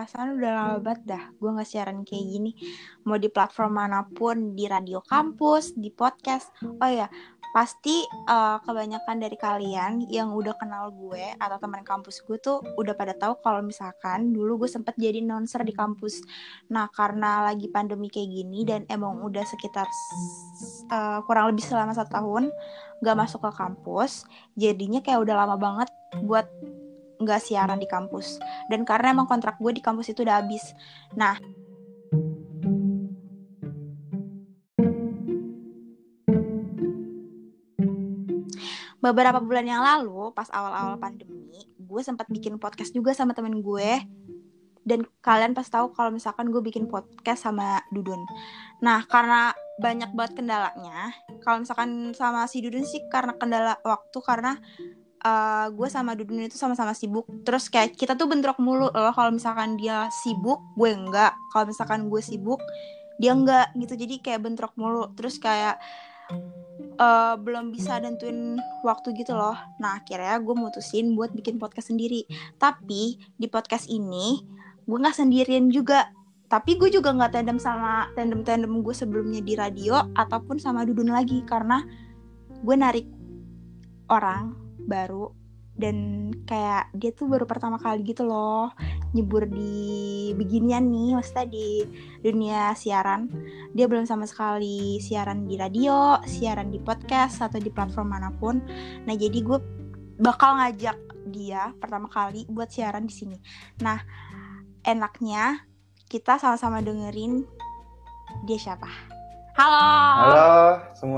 perasaan udah lama banget dah. Gue nggak siaran kayak gini. Mau di platform mana pun di radio kampus di podcast. Oh ya pasti uh, kebanyakan dari kalian yang udah kenal gue atau teman kampus gue tuh udah pada tahu kalau misalkan dulu gue sempet jadi announcer di kampus. Nah karena lagi pandemi kayak gini dan emang udah sekitar uh, kurang lebih selama satu tahun gak masuk ke kampus, jadinya kayak udah lama banget buat nggak siaran di kampus. Dan karena emang kontrak gue di kampus itu udah habis. Nah beberapa bulan yang lalu pas awal-awal pandemi gue sempat bikin podcast juga sama temen gue dan kalian pas tahu kalau misalkan gue bikin podcast sama Dudun nah karena banyak banget kendalanya kalau misalkan sama si Dudun sih karena kendala waktu karena uh, gue sama Dudun itu sama-sama sibuk terus kayak kita tuh bentrok mulu loh kalau misalkan dia sibuk gue enggak kalau misalkan gue sibuk dia enggak gitu jadi kayak bentrok mulu terus kayak uh, belum bisa nentuin waktu gitu loh. Nah akhirnya gue mutusin buat bikin podcast sendiri. Tapi di podcast ini gue nggak sendirian juga. Tapi gue juga nggak tandem sama tandem-tandem gue sebelumnya di radio ataupun sama Dudun lagi karena gue narik orang baru dan kayak dia tuh baru pertama kali gitu loh nyebur di beginian nih maksudnya di dunia siaran. Dia belum sama sekali siaran di radio siaran di podcast atau di platform mana pun. Nah jadi gue bakal ngajak dia pertama kali buat siaran di sini. Nah enaknya kita sama-sama dengerin dia siapa. Halo. Halo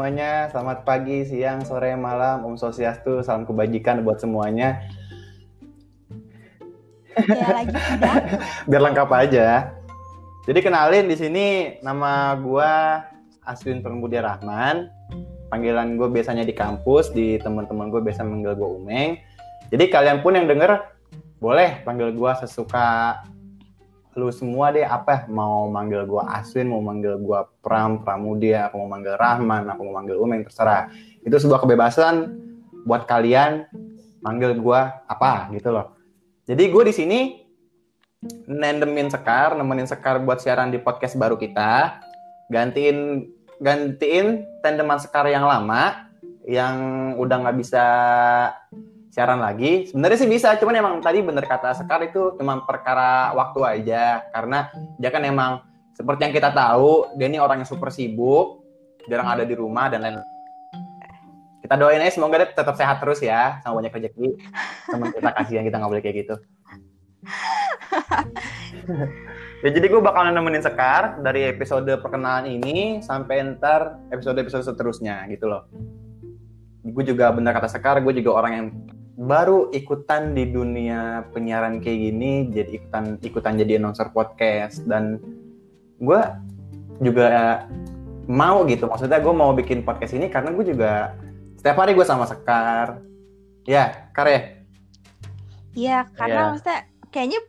semuanya, selamat pagi, siang, sore, malam, Om Sosiastu, salam kebajikan buat semuanya. Ya lagi tidak. Biar lengkap aja. Jadi kenalin di sini nama gua Aswin Permudi Rahman. Panggilan gue biasanya di kampus, di teman-teman gue biasa manggil gue Umeng. Jadi kalian pun yang denger boleh panggil gue sesuka lu semua deh apa mau manggil gue Aswin mau manggil gue Pram Pramudia aku mau manggil Rahman aku mau manggil Umeng terserah. Itu sebuah kebebasan buat kalian manggil gue apa gitu loh. Jadi gue di sini nendemin Sekar, nemenin Sekar buat siaran di podcast baru kita. Gantiin gantiin tandeman Sekar yang lama yang udah nggak bisa siaran lagi. Sebenarnya sih bisa, cuman emang tadi bener kata Sekar itu cuma perkara waktu aja. Karena dia kan emang seperti yang kita tahu, dia ini orang yang super sibuk, jarang ada di rumah dan lain-lain kita doain aja semoga dia tetap sehat terus ya sama banyak rezeki. Teman kita kasihan kita nggak boleh kayak gitu. Ya jadi gue bakal nemenin Sekar dari episode perkenalan ini sampai ntar episode-episode seterusnya gitu loh. Gue juga benar kata Sekar gue juga orang yang baru ikutan di dunia penyiaran kayak gini jadi ikutan ikutan jadi announcer podcast. Dan gue juga mau gitu. Maksudnya gue mau bikin podcast ini karena gue juga setiap hari gue sama Sekar. Ya Kar ya? Iya karena ya. maksudnya kayaknya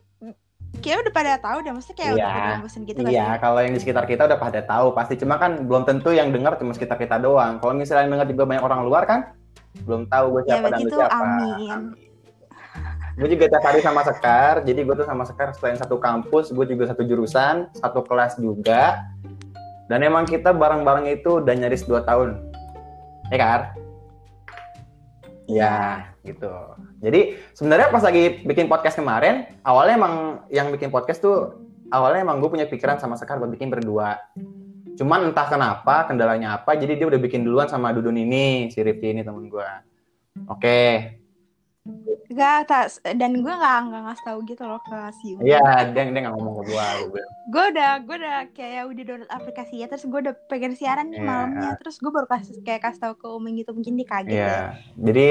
kayak udah pada tahu udah maksudnya kayak ya. udah pada bosen gitu Iya, kalau yang di sekitar kita udah pada tahu pasti. Cuma kan belum tentu yang dengar cuma sekitar kita doang. Kalau misalnya yang dengar juga banyak orang luar kan belum tahu gue siapa ya, dan gue siapa. Amin. amin. Gue juga tiap hari sama Sekar, jadi gue tuh sama Sekar selain satu kampus, gue juga satu jurusan, satu kelas juga. Dan emang kita bareng-bareng itu udah nyaris dua tahun. Ya Kar? Ya, gitu. Jadi sebenarnya pas lagi bikin podcast kemarin, awalnya emang yang bikin podcast tuh awalnya emang gue punya pikiran sama Sekar buat bikin berdua. Cuman entah kenapa, kendalanya apa, jadi dia udah bikin duluan sama Dudun ini, si Rifki ini temen gue. Oke, Gak, tas dan gue gak, gak ngasih tau gitu loh ke si Iya, dia, dia gak ngomong ke gue. gue udah, gue udah kayak udah download aplikasi ya, terus gue udah pengen siaran nih yeah. malamnya, terus gue baru kasih kayak kasih tau ke Uming gitu, mungkin dia kaget yeah. ya. Jadi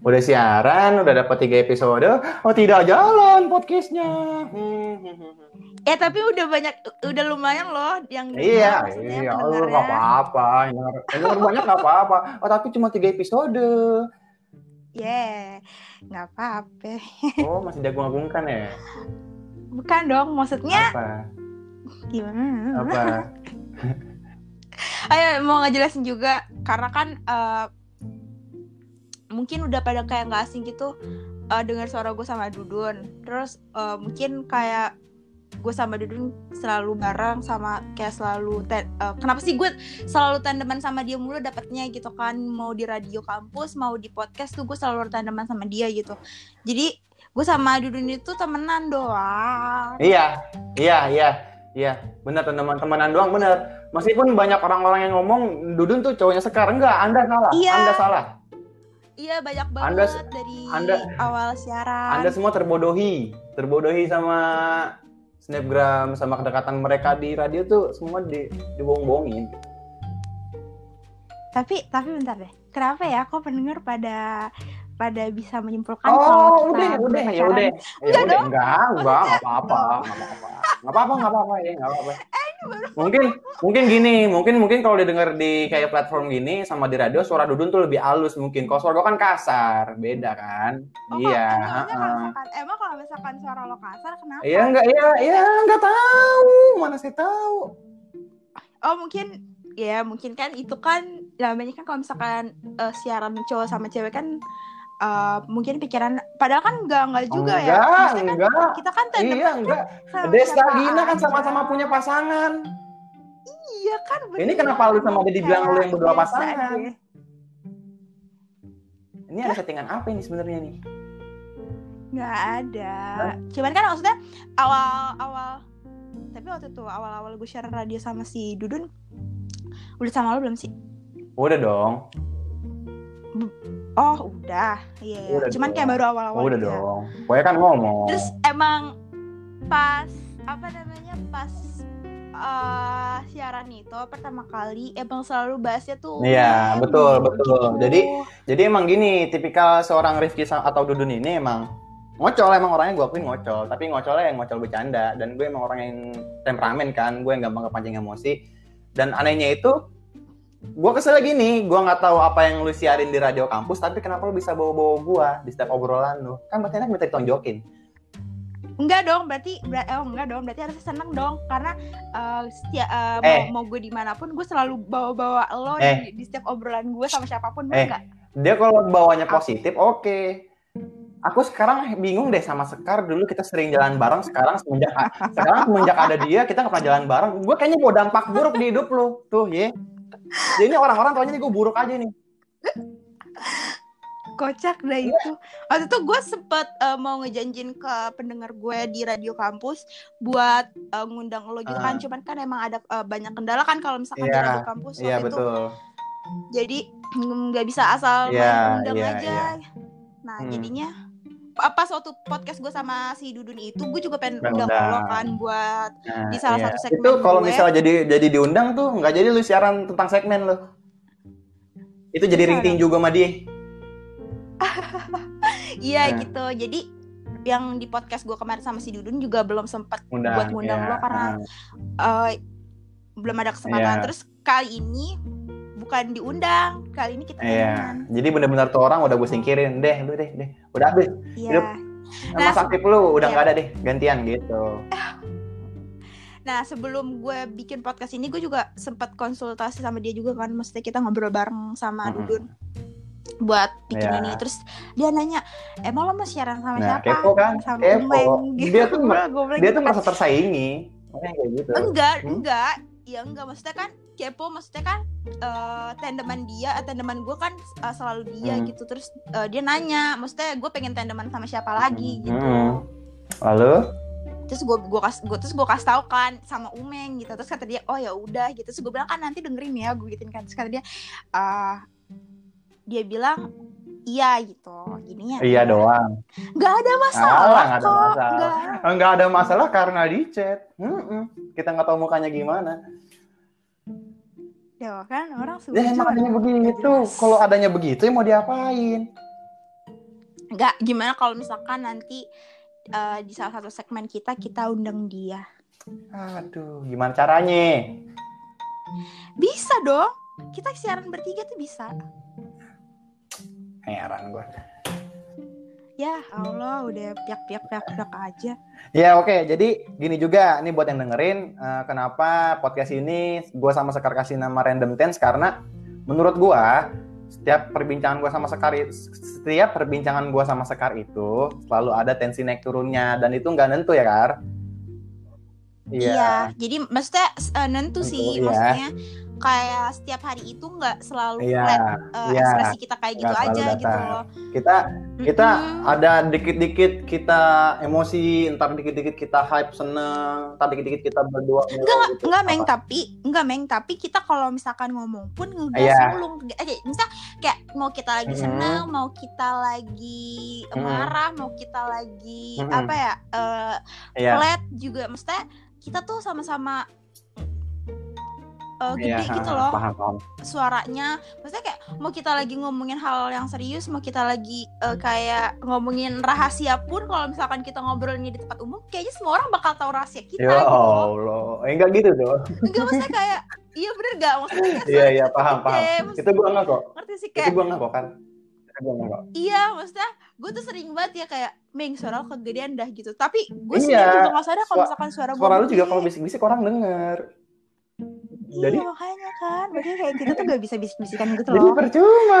udah siaran, udah dapat tiga episode, oh tidak jalan podcastnya. Ya tapi udah banyak, udah lumayan loh yang Iya, iya, oh, gak apa-apa, yang banyak gak apa-apa. Oh tapi cuma tiga episode. Yeah, nggak apa-apa. Oh, masih jagung-agungkan ya? Bukan dong, maksudnya. Apa? Gimana? Apa? Ayo mau ngejelasin juga, karena kan uh, mungkin udah pada kayak nggak asing gitu uh, dengar suara gue sama Dudun. Terus uh, mungkin kayak gue sama Dudun selalu bareng sama kayak selalu ten- eh, kenapa sih gue selalu tandeman sama dia mulu dapetnya gitu kan mau di radio kampus mau di podcast tuh gue selalu tandeman sama dia gitu jadi gue sama Dudun itu temenan doang Iya, iya, iya, iya. Bener teman-temanan doang, bener. Meskipun banyak orang-orang yang ngomong Dudun tuh cowoknya Sekar, enggak, Anda salah, Iya. Anda salah. iya banyak Anda- banget dari Anda- awal siaran Anda semua terbodohi, terbodohi sama snapgram, sama kedekatan mereka di radio tuh semua di dibohong-bohongin. tapi tapi bentar deh kenapa ya kok pendengar pada pada bisa menyimpulkan Oh, kalau kita udah, udah, ya udah. Ya Enggak udah, dong. enggak, enggak, enggak apa-apa, enggak apa-apa. Enggak apa-apa, enggak apa-apa ya, enggak apa-apa. Mungkin mungkin gini, mungkin mungkin kalau didengar di kayak platform gini sama di radio suara Dudun tuh lebih halus mungkin. Kalau suara gue kan kasar, beda kan? Oh, iya, kok- emang, kalau misalkan, emang kalau misalkan suara lo kasar kenapa? Iya enggak, iya, iya enggak tahu. Mana saya tahu. Oh mungkin ya mungkin kan itu kan namanya kan kalau misalkan eh, siaran cowok sama cewek kan eh, mungkin pikiran padahal kan enggak enggak juga ya. enggak, Maksudnya kan enggak. kita kan tandem Iya, enggak. Deska siapa Gina kan sama-sama punya pasangan. Iya kan bener. Ini kenapa lu sama dia dibilang lu yang berdua Kayak pasangan? aja. Ini ada settingan apa ini sebenarnya nih? Nggak ada. Cuman kan maksudnya awal-awal tapi waktu itu awal-awal gue share radio sama si Dudun udah sama lo belum sih? Udah dong. Oh udah, iya. iya. Udah Cuman dong. kayak baru awal-awal udah aja. dong. Pokoknya kan ngomong. Terus emang pas apa namanya pas eh, siaran itu pertama kali emang selalu bahasnya tuh Iya, meme betul, gitu. betul. Jadi, Jadi emang gini, tipikal seorang Rifki sa- atau Dudun ini emang ngocol emang orangnya gue akuin ngocol, tapi ngocolnya yang ngocol bercanda dan gue emang orang yang temperamen kan, gue yang gampang kepancing emosi. Dan anehnya itu gue kesel gini, gue nggak tahu apa yang lu siarin di radio kampus, tapi kenapa lu bisa bawa-bawa gue di setiap obrolan lu? Kan berarti enak minta ditonjokin. enggak dong berarti ber- oh enggak dong berarti harusnya seneng dong karena eh, setia, eh, Eh. mau, mau gue di mana pun gue selalu bawa-bawa lo Eh. di, di setiap obrolan gue sama siapa pun Eh. enggak Dia kalau bawanya positif, oke. Aku sekarang bingung deh sama Sekar dulu kita sering jalan bareng sekarang semenjak sekarang semenjak ada dia kita nggak pernah jalan bareng gue kayaknya bawa dampak buruk di hidup lu tuh ye jadi ini orang-orang taunya nih gue buruk aja nih. Kocak dah itu. Waktu itu gue sempet eh, mau ngejanjin ke pendengar gue di radio kampus buat eh, ngundang lo gitu kan. Ah. cuman kan emang ada eh, banyak kendala kan kalau misalkan di Iya, radio kampus iya waktu itu. betul. Jadi nggak bisa asal Iya, main undang iya, aja. iya. nah Hmm. jadinya pa- pas waktu podcast gue sama si Dudun itu gue juga pengen Pengen undang undang. lo kan buat Nah, Di salah satu segmen itu kalau misalnya jadi jadi diundang tuh nggak jadi lu siaran tentang segmen lu itu jadi Bisa ring tinju gue sama dia iya Nah. gitu jadi yang di podcast gue kemarin sama si Dudun juga belum sempat undang buat ngundang iya. lo karena eh, belum ada kesempatan Iya. terus kali ini bukan diundang kali ini kita iya jadi benar-benar tuh orang udah gue singkirin deh lu deh deh udah habis iya Hidup. Nah, Mas aktif lu udah iya. nggak ada deh gantian gitu nah sebelum gue bikin podcast ini gue juga sempat konsultasi sama dia juga kan maksudnya kita ngobrol bareng sama Mm-mm. Dudun buat bikin Iya. ini terus dia nanya emang lo mau siaran sama Nah, siapa kepo kan? sama Kepo. Umeng gitu Dia tuh bilang dia gitu tuh kan. merasa tersaingi makanya kayak gitu enggak Hmm? enggak ya enggak maksudnya kan kepo maksudnya kan eh tandeman dia eh, tandeman gue kan eh, selalu dia Hmm. gitu. Terus eh, dia nanya maksudnya gue pengen tandeman sama siapa lagi gitu. Hmm. lalu terus gue gue kas gue terus gue kasih tahu kan sama Umeng gitu. Terus kata dia oh ya udah gitu. Terus gue bilang kan nanti dengerin ya gue gituin kan. Terus kata dia ah dia bilang iya gitu. Jadinya iya doang. nggak ada Alah, masalah nggak ada kok masalah. nggak. Ada masalah karena di chat. Mm-mm. kita nggak tahu mukanya gimana ya kan orang ya emang adanya begitu kalau adanya begitu ya mau diapain? Nggak gimana kalau misalkan nanti eh, di salah satu segmen kita kita undang dia? Aduh gimana caranya? Bisa dong. Kita siaran bertiga tuh bisa. Heran gue ya Allah udah piak piak piak piak aja. Ya oke, jadi gini juga. Nih buat yang dengerin, eh, kenapa podcast ini gue sama Sekar kasih nama Random Tense? Karena menurut gue setiap perbincangan gue sama Sekar setiap perbincangan gue sama Sekar itu selalu ada tensi naik turunnya. Dan itu nggak nentu ya Kar. Iya, jadi maksudnya uh, nentu sih, Nentu, iya. maksudnya kayak setiap hari itu nggak selalu Iya, flat uh, iya. ekspresi kita kayak gitu Nggak selalu aja gitu loh. Kita kita Mm-mm. ada dikit-dikit kita emosi, ntar dikit-dikit kita hype seneng, ntar dikit-dikit kita berdua Enggak, gitu. enggak meng Apa? tapi enggak meng tapi kita kalau misalkan ngomong pun ngegas Iya. mulu eh, misal kayak mau kita lagi Mhm. senang mau kita lagi Mhm. marah mau kita lagi Mhm. apa ya eh Iya. flat juga maksudnya kita tuh sama-sama eh, gede Iya, gitu loh Paham, paham. suaranya maksudnya kayak mau kita lagi ngomongin hal yang serius mau kita lagi eh, kayak ngomongin rahasia pun kalau misalkan kita ngobrolnya di tempat umum kayaknya semua orang bakal tahu rahasia kita Ya gitu loh Allah. Eh, enggak gitu dong. enggak maksudnya kayak iya bener gak maksudnya Iya, iya, paham, gede, paham. maksudnya- Itu gua enggak kok. ngerti sih Itu kayak gua enggak kok kan. Itu gua enggak kok. iya maksudnya gue tuh sering banget ya kayak Meng suara lo kegedean dah gitu tapi gue Iya, sendiri juga gak sadar kalau misalkan suara gue Suara lu juga kalau bisik-bisik orang denger. Iya jadi- makanya kan makanya kayak kita tuh gak bisa bisik-bisikan gitu Jadi loh percuma.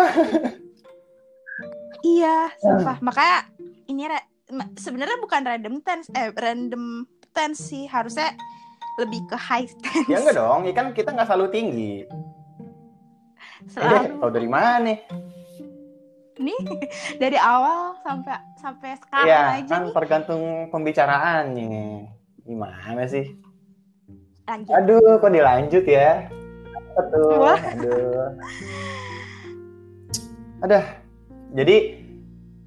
iya sumpah makanya ini sebenarnya bukan random tense eh random tense sih harusnya lebih ke high tense Ya enggak dong, ya kan kita enggak selalu tinggi. Eh, selalu tahu dari mana? nih dari awal sampai sampai sekarang Iya, aja kan nih tergantung pembicaraannya. Gimana sih? Lanjut Aduh, kok dilanjut ya? Betul. Wah. Aduh. Ada. Jadi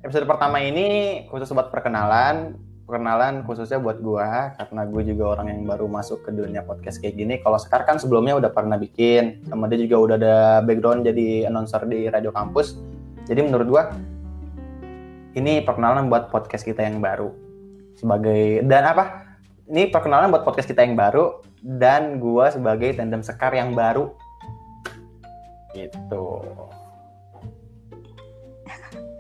episode pertama ini khusus buat perkenalan. Perkenalan khususnya buat gua karena gue juga orang yang baru masuk ke dunia podcast kayak gini. Kalau Sekar kan sebelumnya udah pernah bikin, sama dia juga udah ada background jadi announcer di radio kampus. Jadi menurut gua ini perkenalan buat podcast kita yang baru. Sebagai dan apa? Ini perkenalan buat podcast kita yang baru dan gua sebagai tandem Sekar yang baru. Gitu.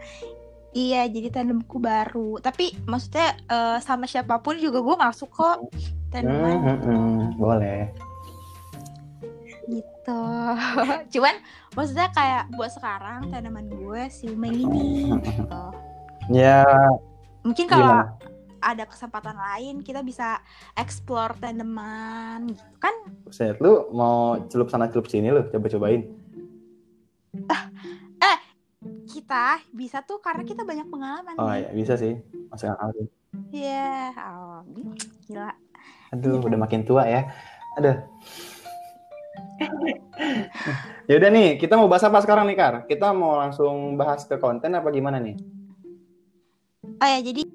Iya, jadi tandemku baru. Tapi maksudnya eh, sama siapa pun juga gue masuk kok tandeman Hmm, hmm, hmm. boleh. gitu. Cuman maksudnya kayak buat sekarang tanaman gue si Umeng ini. Gitu. Ya, Mungkin kalau gimana? Ada kesempatan lain kita bisa explore tanaman gitu kan. Buset, lu mau celup sana celup sini lu coba-cobain. Kita bisa tuh karena kita banyak pengalaman Oh nih. iya, bisa sih. Masuk akal sih. Iya, oh, gila. Aduh, Iya. udah makin tua ya. Aduh. ya udah nih, kita mau bahas apa sekarang nih, Kar? Kita mau langsung bahas ke konten apa gimana nih? Oh ya, jadi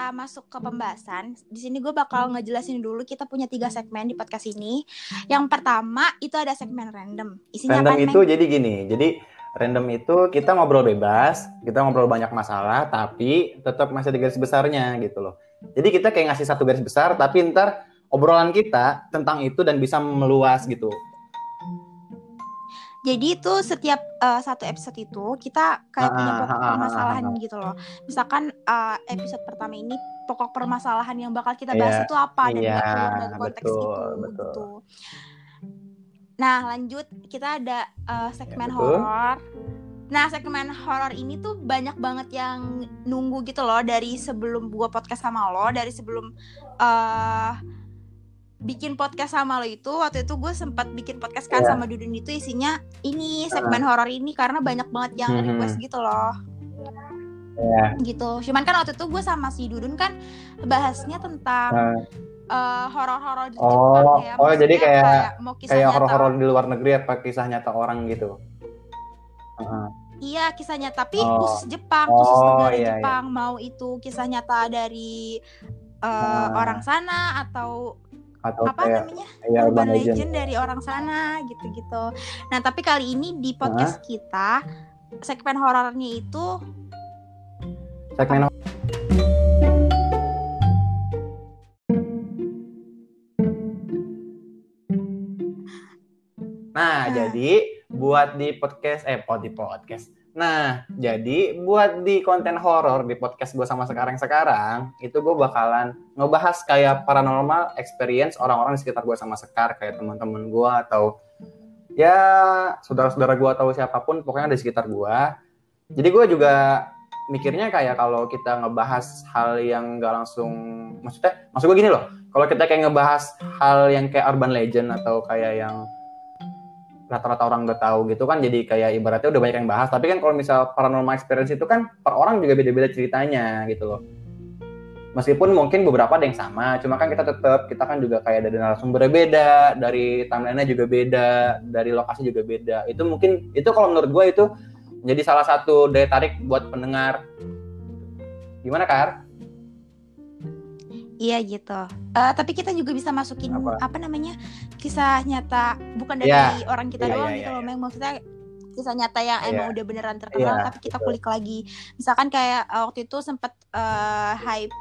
kita masuk ke pembahasan. Di sini gue bakal ngejelasin dulu kita punya tiga segmen di podcast ini. Yang pertama itu ada segmen random. Isinya Random apa, itu jadi gini, jadi random itu kita ngobrol bebas, kita ngobrol banyak masalah, tapi tetap masih ada garis besarnya gitu loh. Jadi kita kayak ngasih satu garis besar, tapi ntar obrolan kita tentang itu dan bisa meluas gitu. Jadi itu setiap eh, satu episode itu kita kayak punya ah, pokok ah, permasalahan ah, ah. gitu loh. Misalkan eh, episode pertama ini pokok permasalahan yang bakal kita bahas Iya, itu apa dan iya, nggak keluar dari konteks betul, itu betul. gitu. Nah lanjut kita ada eh, segmen Ya, betul. horor. Nah segmen horor ini tuh banyak banget yang nunggu gitu loh dari sebelum gua podcast sama lo, dari sebelum eh bikin podcast sama lo itu waktu itu gue sempat bikin podcast kan Iya. sama Dudun itu isinya ini segmen horor ini karena banyak banget yang Mhm. request gitu loh Iya. gitu cuman kan waktu itu gue sama si Dudun kan bahasnya tentang Nah, eh, horor-horor di Oh, Jepang ya oh, jadi Maksudnya kayak- mau kisah kayak nyata. horor-horor di luar negeri apa kisah nyata orang gitu. Heeh. iya kisah nyata tapi Oh. khusus Jepang Oh, khusus negara iya, Jepang mau itu kisah nyata dari eh, Ah. orang sana atau Atau apa kayak namanya ya, urban urban legend. legend. dari orang sana gitu-gitu. Nah tapi kali ini di podcast kita segmen horornya itu Segmen Nah, Nah. jadi buat di podcast eh pod di podcast. Nah, jadi buat di konten horor di podcast gue sama sekarang sekarang itu gue bakalan ngebahas kayak paranormal experience orang-orang di sekitar gue sama sekar kayak teman-teman gue atau ya saudara-saudara gue atau siapa pun pokoknya di sekitar gue jadi gue juga mikirnya kayak kalau kita ngebahas hal yang nggak langsung maksudnya maksud gue gini loh. Kalau kita kayak ngebahas hal yang kayak urban legend atau kayak yang rata-rata orang udah tahu gitu kan jadi kayak ibaratnya udah banyak yang bahas tapi kan kalau misal paranormal experience itu kan per orang juga beda-beda ceritanya gitu loh meskipun mungkin beberapa ada yang sama cuma kan kita tetap kita kan juga kayak dari narasumber beda dari timelinenya juga beda dari lokasi juga beda itu mungkin itu kalau menurut gue itu jadi salah satu daya tarik buat pendengar. Gimana, Kar? Iya gitu. Uh, tapi kita juga bisa masukin apa? apa namanya kisah nyata bukan dari yeah. orang kita yeah, doang yeah, gitu yeah, loh, yeah. maksudnya kisah nyata yang yeah. emang udah beneran terkenal yeah, tapi kita gitu. kulik lagi. Misalkan kayak uh, waktu itu sempat uh, hype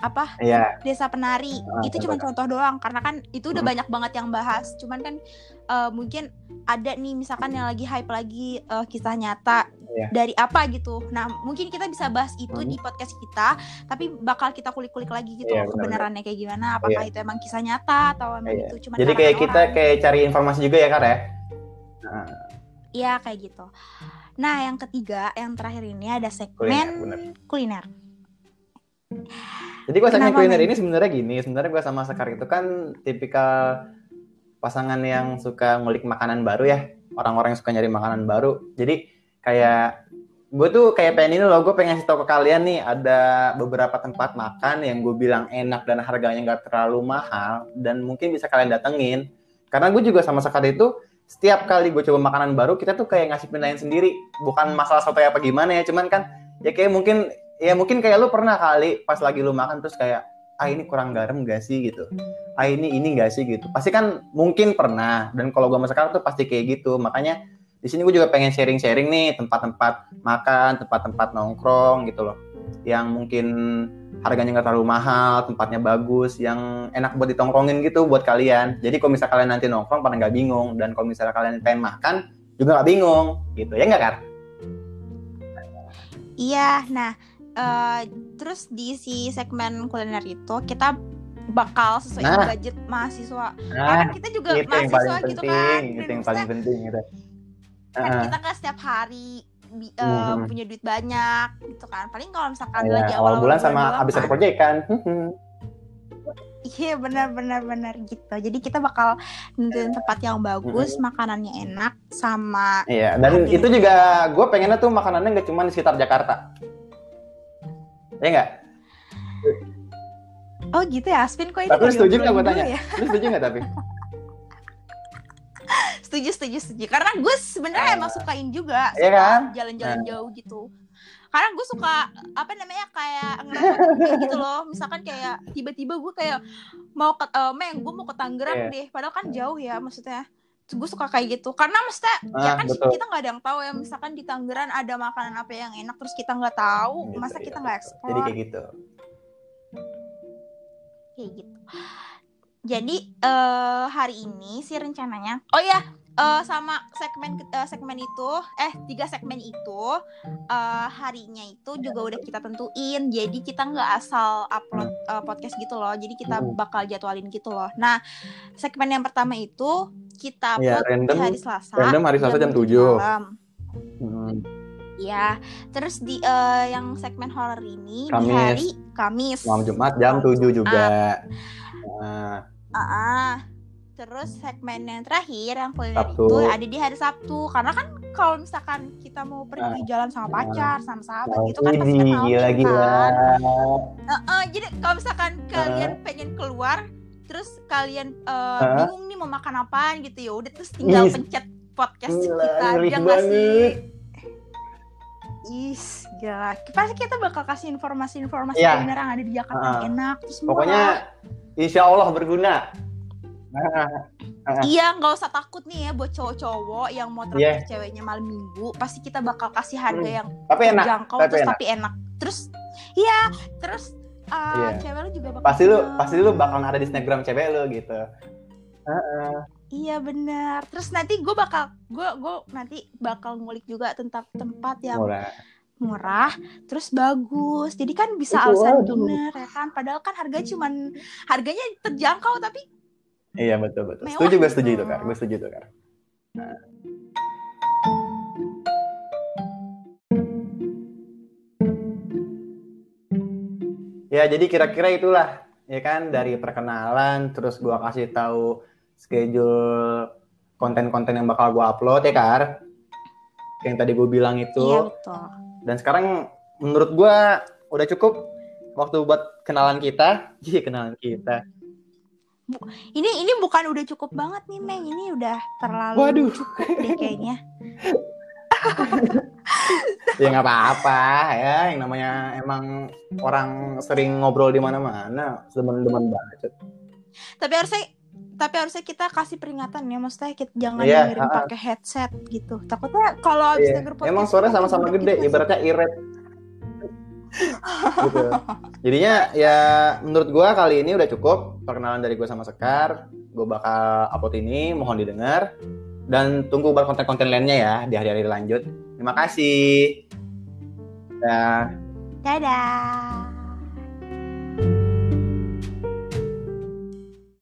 apa yeah. desa penari uh, itu cuma contoh doang karena kan itu udah hmm. banyak banget yang bahas cuman kan uh, mungkin ada nih misalkan yang lagi hype lagi uh, kisah nyata yeah. dari apa gitu nah mungkin kita bisa bahas itu hmm. di podcast kita tapi bakal kita kulik-kulik lagi gitu yeah, kebenarannya kayak gimana apakah yeah. itu emang kisah nyata atau emang yeah. itu cuma jadi kayak kita kayak cari informasi juga ya kak ya iya kayak gitu nah yang ketiga yang terakhir ini ada segmen kuliner, kuliner. Jadi gue segmen kuliner ini sebenarnya gini, sebenarnya gue sama Sekar itu kan tipikal pasangan yang suka ngulik makanan baru ya, orang-orang yang suka nyari makanan baru. Jadi kayak gue tuh kayak pengen ini loh, gue pengen kasih tau ke kalian nih ada beberapa tempat makan yang gue bilang enak dan harganya nggak terlalu mahal dan mungkin bisa kalian datengin. Karena gue juga sama Sekar itu setiap kali gue coba makanan baru kita tuh kayak ngasih penilaian sendiri, bukan masalah soto apa gimana ya, cuman kan ya kayak mungkin ya mungkin kayak lu pernah kali pas lagi lu makan terus kayak ah ini kurang garam gak sih? gitu. Ah ini ini gak sih? gitu. Pasti kan mungkin pernah dan kalau gue masa sekarang tuh pasti kayak gitu. Makanya di sini gue juga pengen sharing-sharing nih tempat-tempat makan tempat-tempat nongkrong gitu loh. Yang mungkin harganya nggak terlalu mahal tempatnya bagus yang enak buat ditongkrongin gitu buat kalian. Jadi kalau misalnya kalian nanti nongkrong pada nggak bingung. Dan kalau misalnya kalian pengen makan juga nggak bingung gitu. Ya nggak kan Iya, nah uh, terus di si segmen kuliner itu kita bakal sesuai nah, budget mahasiswa. Nah, Karena kita juga mahasiswa gitu penting, kan. Itu yang paling penting gitu. Kan uh. kita kan setiap hari uh, hmm. punya duit banyak gitu kan. Paling kalau misalkan ya, lagi awal, awal bulan sama habis kan, proyek kan. Iya benar benar benar gitu. Jadi kita bakal nentuin tempat yang bagus, hmm. makanannya enak sama. Iya dan itu juga gue pengennya tuh makanannya nggak cuma di sekitar Jakarta. Ya enggak? Oh gitu ya, Aspin kok ini Tapi setuju nggak gue tanya? Ya? Lu setuju nggak tapi? setuju, setuju, setuju. Karena gue sebenarnya uh, emang sukain juga iya kan? jalan-jalan uh. jauh gitu. Karena gue suka apa namanya kayak ngerasa gitu loh. Misalkan kayak tiba-tiba gue kayak mau ke, uh, meng, gue mau ke Tangerang yeah. deh. Padahal kan jauh ya maksudnya gue suka kayak gitu. Karena mesti ah, ya kan betul. kita nggak ada yang tahu ya. Misalkan di Tangerang ada makanan apa yang enak terus kita nggak tahu gitu, masa kita nggak ya. ekspor? jadi kayak gitu. Kayak gitu. Jadi uh, hari ini sih rencananya. Oh ya uh, sama segmen uh, segmen itu eh tiga segmen itu uh, harinya itu juga udah kita tentuin jadi kita nggak asal upload uh, podcast gitu loh jadi kita hmm. bakal jadwalin gitu loh nah segmen yang pertama itu kita ya, random, di hari Selasa random hari Selasa jam, tujuh hmm. Ya, terus di uh, yang segmen horror ini Kamis. di hari Kamis. Malam Jumat jam tujuh juga. Nah. Uh, uh, Terus segmen yang terakhir yang kuliner Sabtu. itu ada di hari Sabtu karena kan kalau misalkan kita mau pergi nah, jalan sama pacar, sama sahabat nah, gitu kan pasti gila, kan. Gila. Uh, uh, jadi kalau misalkan uh. kalian pengen keluar terus kalian uh, uh. bingung nih mau makan apaan gitu ya udah terus tinggal Is. pencet podcast gila, kita dia ngasih Is, gila. Pasti kita bakal kasih informasi-informasi yeah. benar yang ada di Jakarta uh, enak. Terus pokoknya insya Allah berguna. Iya, nggak usah takut nih ya buat cowok-cowok yang mau traktir yeah. ceweknya malam minggu. Pasti kita bakal kasih harga hmm. yang tapi enak, jangkau tapi terus enak. tapi enak. Terus iya, terus uh, yeah. cewek lu juga bakal pasti lu pasti lu bakal ada di Instagram cewek lu gitu. Uh -uh. Iya benar. Terus nanti gue bakal gue gue nanti bakal ngulik juga tentang tempat yang murah, murah terus bagus. Jadi kan bisa alasan dinner ya kan. Padahal kan harganya cuman harganya terjangkau tapi Iya betul betul. Mewah setuju gue gitu. setuju itu kar, gue setuju itu kar. Nah. Ya jadi kira-kira itulah ya kan dari perkenalan terus gue kasih tahu schedule konten-konten yang bakal gue upload ya kar yang tadi gue bilang itu. Iya betul. Dan sekarang menurut gue udah cukup waktu buat kenalan kita, jadi iya, kenalan kita. Ini ini bukan udah cukup banget nih, Meng. Ini udah terlalu Waduh. cukup deh kayaknya. ya nggak apa-apa ya yang namanya emang orang sering ngobrol di mana-mana demen-demen banget Tapi harusnya tapi harusnya kita kasih peringatan ya, maksudnya kita jangan Iya, dengerin ha-ha. pakai headset gitu. Takutnya kalau habis Iya. denger podcast emang suara kita sama-sama gede kita ibaratnya iret gitu. Jadinya ya menurut gua kali ini udah cukup. Perkenalan dari gua sama Sekar gue bakal upload ini mohon didengar. Dan tunggu buat konten-konten lainnya ya di hari-hari lanjut. Terima kasih. Dah. Dadah.